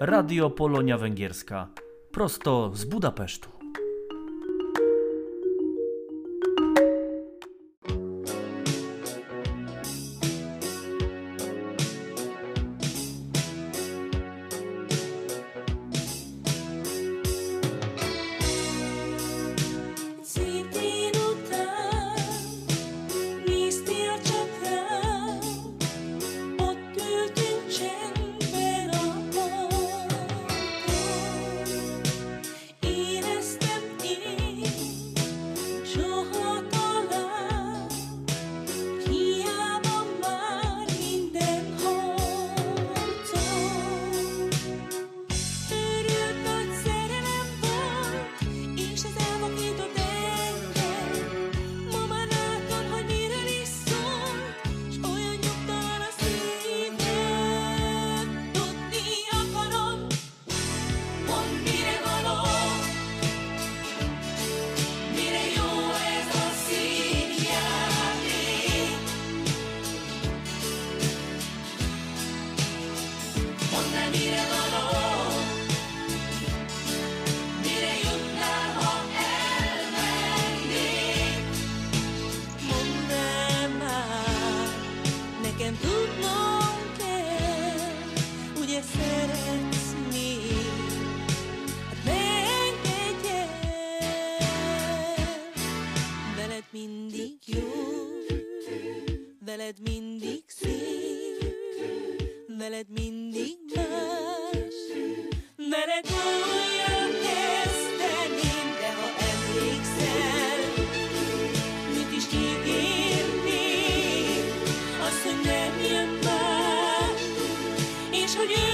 Radio Polonia Węgierska. Prosto z Budapesztu.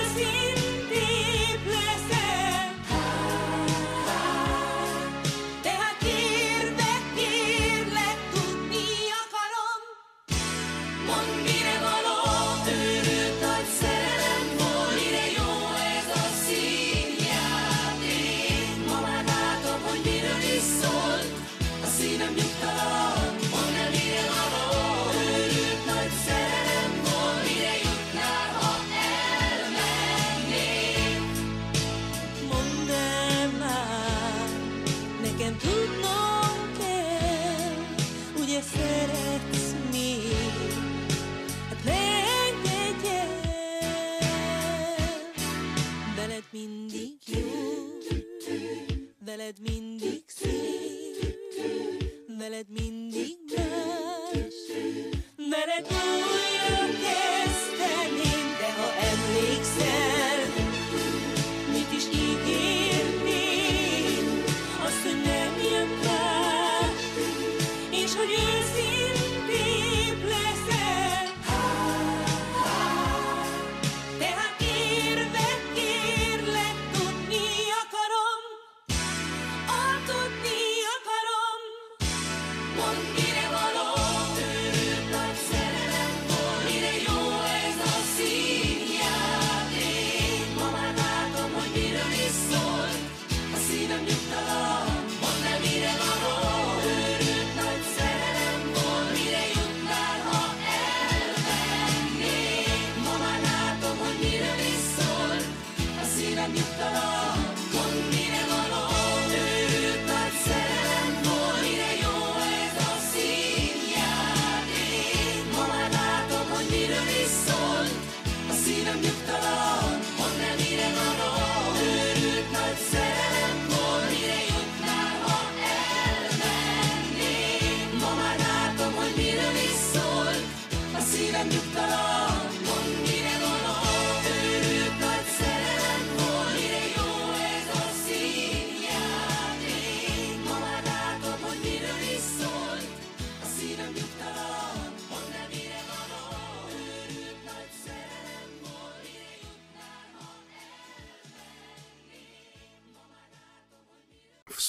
is here. W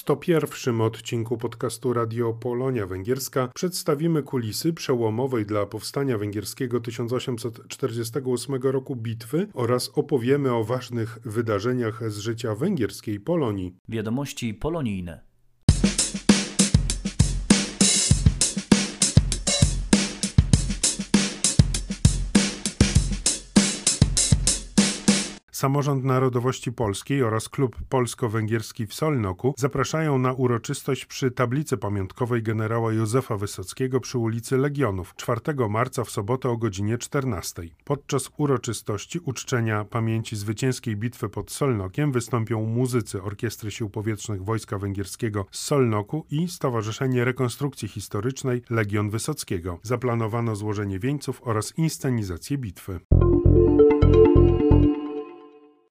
101 odcinku podcastu Radio Polonia Węgierska przedstawimy kulisy przełomowej dla powstania węgierskiego 1848 roku bitwy oraz opowiemy o ważnych wydarzeniach z życia węgierskiej Polonii. Wiadomości polonijne. Samorząd Narodowości Polskiej oraz Klub Polsko-Węgierski w Solnoku zapraszają na uroczystość przy tablicy pamiątkowej generała Józefa Wysockiego przy ulicy Legionów 4 marca w sobotę o godzinie 14. Podczas uroczystości uczczenia pamięci zwycięskiej bitwy pod Solnokiem wystąpią muzycy Orkiestry Sił Powietrznych Wojska Węgierskiego z Solnoku i Stowarzyszenie Rekonstrukcji Historycznej Legion Wysockiego. Zaplanowano złożenie wieńców oraz inscenizację bitwy.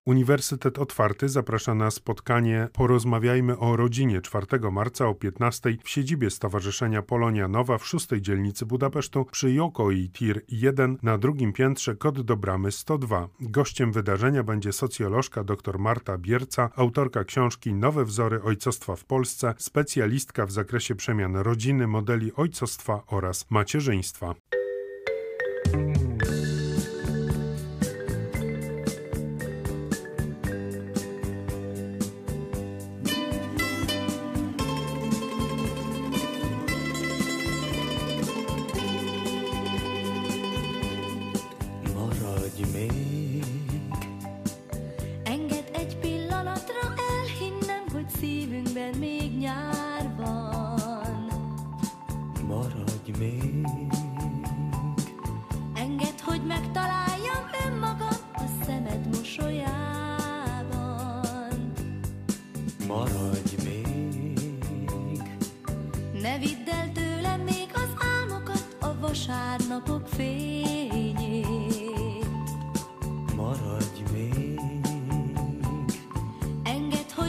Uniwersytet Otwarty zaprasza na spotkanie Porozmawiajmy o rodzinie 4 marca o 15 w siedzibie Stowarzyszenia Polonia Nowa w szóstej dzielnicy Budapesztu przy Jokoi Tir 1 na drugim piętrze kod do bramy 102. Gościem wydarzenia będzie socjolożka dr Marta Bierca, autorka książki Nowe wzory ojcostwa w Polsce, specjalistka w zakresie przemian rodziny, modeli ojcostwa oraz macierzyństwa.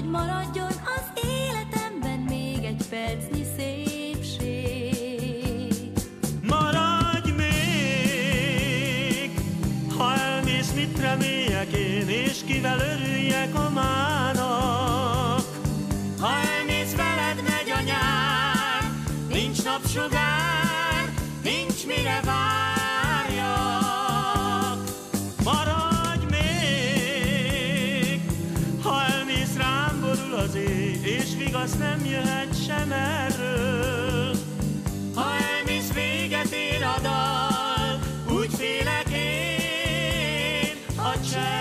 Maradjon az életemben még egy percnyi szépség. Maradj még, ha elmész, mit reméljek én, és kivel örüljek a mának. chance.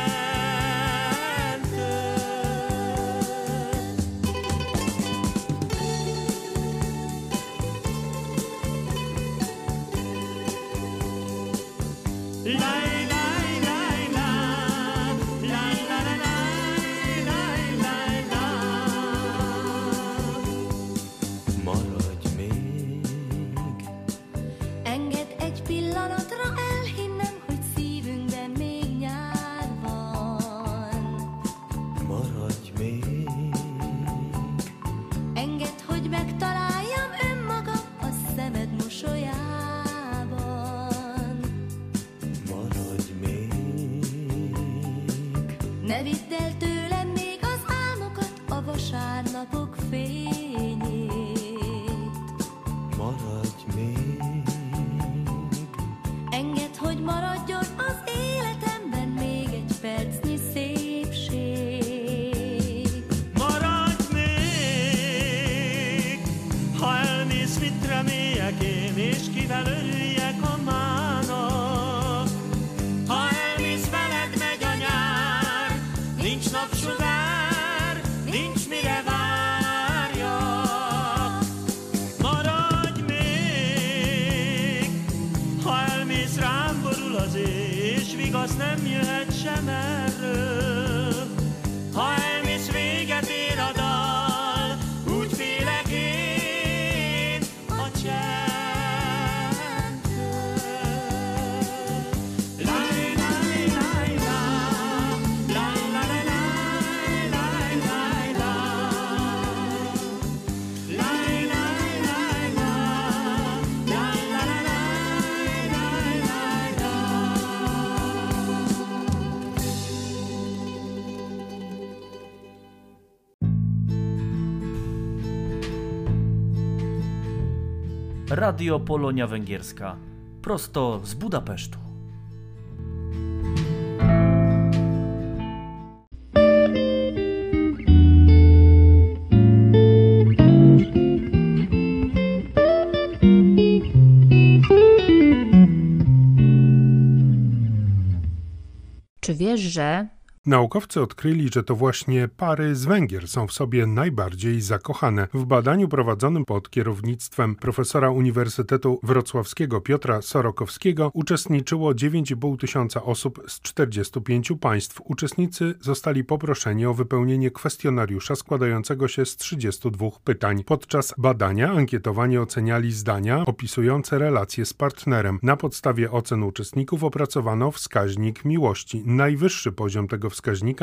Ne vidd el tőlem nem jöhet sem erről. Radio Polonia Węgierska. Prosto z Budapesztu. Czy wiesz, że Naukowcy odkryli, że to właśnie pary z Węgier są w sobie najbardziej zakochane. W badaniu prowadzonym pod kierownictwem profesora Uniwersytetu Wrocławskiego Piotra Sorokowskiego uczestniczyło 9,5 tysiąca osób z 45 państw. Uczestnicy zostali poproszeni o wypełnienie kwestionariusza składającego się z 32 pytań. Podczas badania ankietowanie oceniali zdania opisujące relacje z partnerem. Na podstawie ocen uczestników opracowano wskaźnik miłości. Najwyższy poziom tego wskaźnika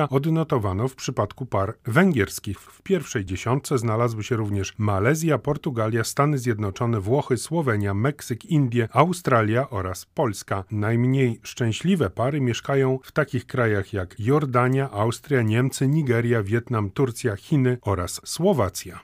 odnotowano w przypadku par węgierskich. W pierwszej dziesiątce znalazły się również Malezja, Portugalia, Stany Zjednoczone, Włochy, Słowenia, Meksyk, Indie, Australia oraz Polska. Najmniej szczęśliwe pary mieszkają w takich krajach jak Jordania, Austria, Niemcy, Nigeria, Wietnam, Turcja, Chiny oraz Słowacja.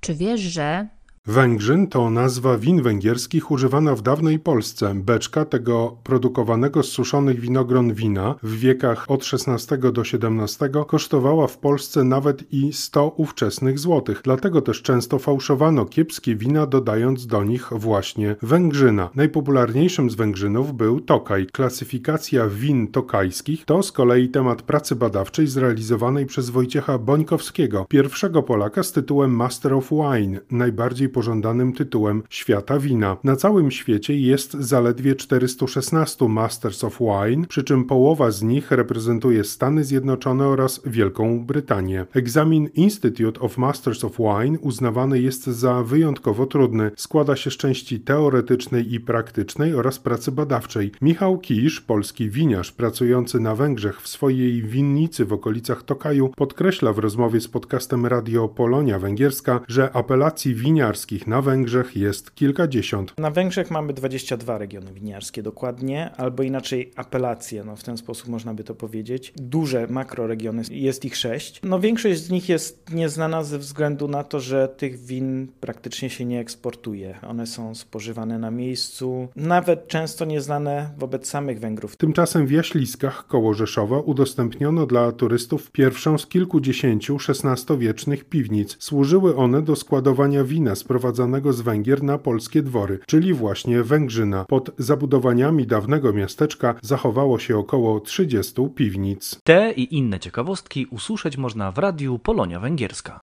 Czy wiesz, że Węgrzyn to nazwa win węgierskich używana w dawnej Polsce. Beczka tego produkowanego z suszonych winogron wina w wiekach od XVI do XVII kosztowała w Polsce nawet i 100 ówczesnych złotych. Dlatego też często fałszowano kiepskie wina, dodając do nich właśnie węgrzyna. Najpopularniejszym z węgrzynów był Tokaj. Klasyfikacja win tokajskich to z kolei temat pracy badawczej zrealizowanej przez Wojciecha Bońkowskiego, pierwszego Polaka z tytułem Master of Wine, najbardziej pożądanym tytułem świata wina. Na całym świecie jest zaledwie 416 Masters of Wine, przy czym połowa z nich reprezentuje Stany Zjednoczone oraz Wielką Brytanię. Egzamin Institute of Masters of Wine uznawany jest za wyjątkowo trudny. Składa się z części teoretycznej i praktycznej oraz pracy badawczej. Michał Kisz, polski winiarz pracujący na Węgrzech w swojej winnicy w okolicach Tokaju, podkreśla w rozmowie z podcastem Radio Polonia Węgierska, że apelacji winiarskich na Węgrzech jest kilkadziesiąt. Na Węgrzech mamy 22 regiony winiarskie dokładnie, albo inaczej apelacje, no w ten sposób można by to powiedzieć. Duże makroregiony, jest ich sześć. No większość z nich jest nieznana ze względu na to, że tych win praktycznie się nie eksportuje. One są spożywane na miejscu, nawet często nieznane wobec samych Węgrów. Tymczasem w Jaśliskach koło Rzeszowa udostępniono dla turystów pierwszą z kilkudziesięciu XVI-wiecznych piwnic. Służyły one do składowania wina sprowadzanego z Węgier na polskie dwory, czyli właśnie Węgrzyna. Pod zabudowaniami dawnego miasteczka zachowało się około 30 piwnic. Te i inne ciekawostki usłyszeć można w radiu Polonia Węgierska.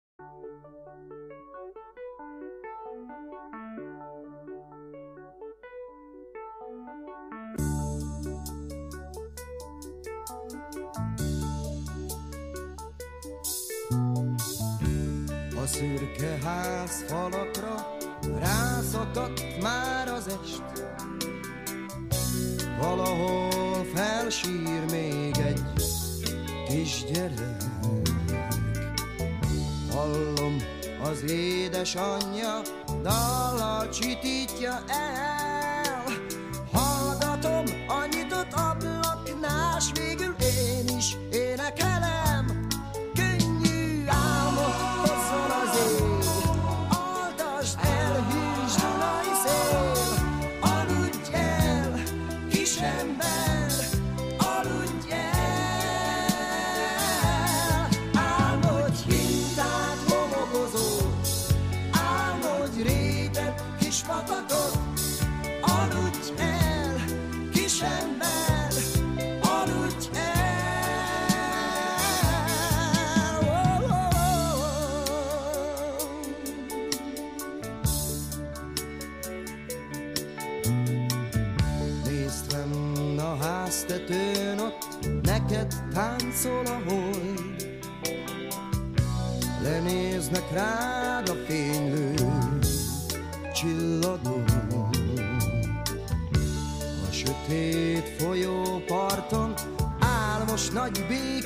Szürke ház falakra rászakadt már az est. Valahol felsír még egy kisgyerek. Hallom, az édesanyja dallal csitítja el.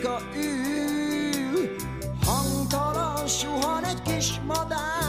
Béka ül. Hangtalan suhan egy kis madár,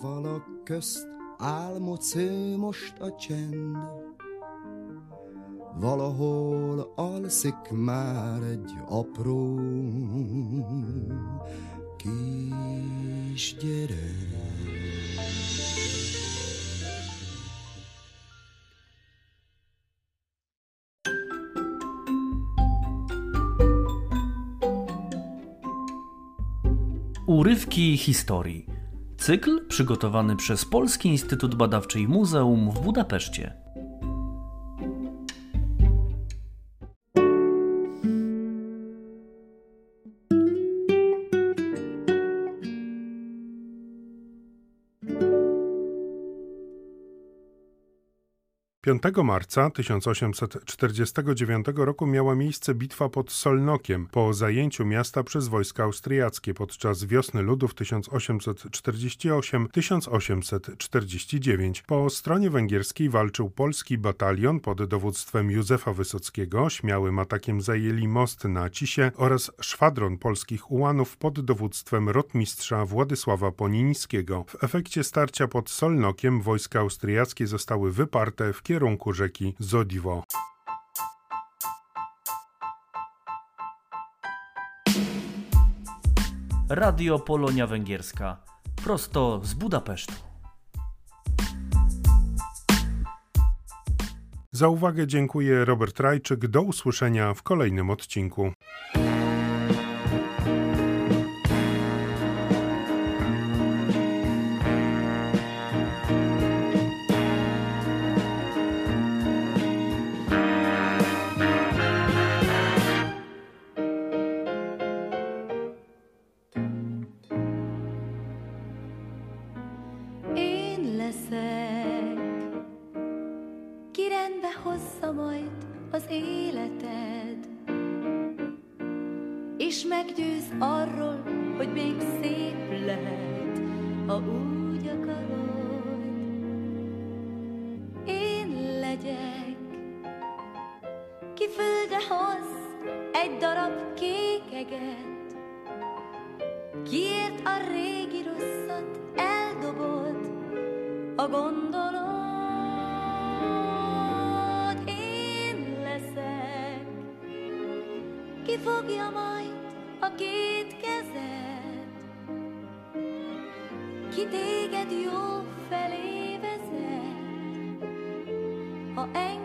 házfalak közt álmodsz ő most a csend. Valahol alszik már egy apró kisgyerek. Urywki historii. Cykl przygotowany przez Polski Instytut Badawczy i Muzeum w Budapeszcie. Piątego marca 1849 roku miała miejsce bitwa pod Solnokiem po zajęciu miasta przez wojska austriackie podczas wiosny ludów 1848-1849. Po stronie węgierskiej walczył polski batalion pod dowództwem Józefa Wysockiego, śmiałym atakiem zajęli most na Cisie oraz szwadron polskich ułanów pod dowództwem rotmistrza Władysława Ponińskiego. W efekcie starcia pod Solnokiem wojska austriackie zostały wyparte w kierunku rzeki Zodiwo. Radio Polonia Węgierska. Prosto z Budapesztu. Za uwagę dziękuję Robert Rajczyk. Do usłyszenia w kolejnym odcinku. Meggyőz arról, hogy még szép lehet, ha úgy akarod. Én legyek, ki földre hoz egy darab kékeget, Kiért a régi rosszat eldobod a leszek, ki fogja majd a két kezed, ki téged jó felé vezet, ha engeded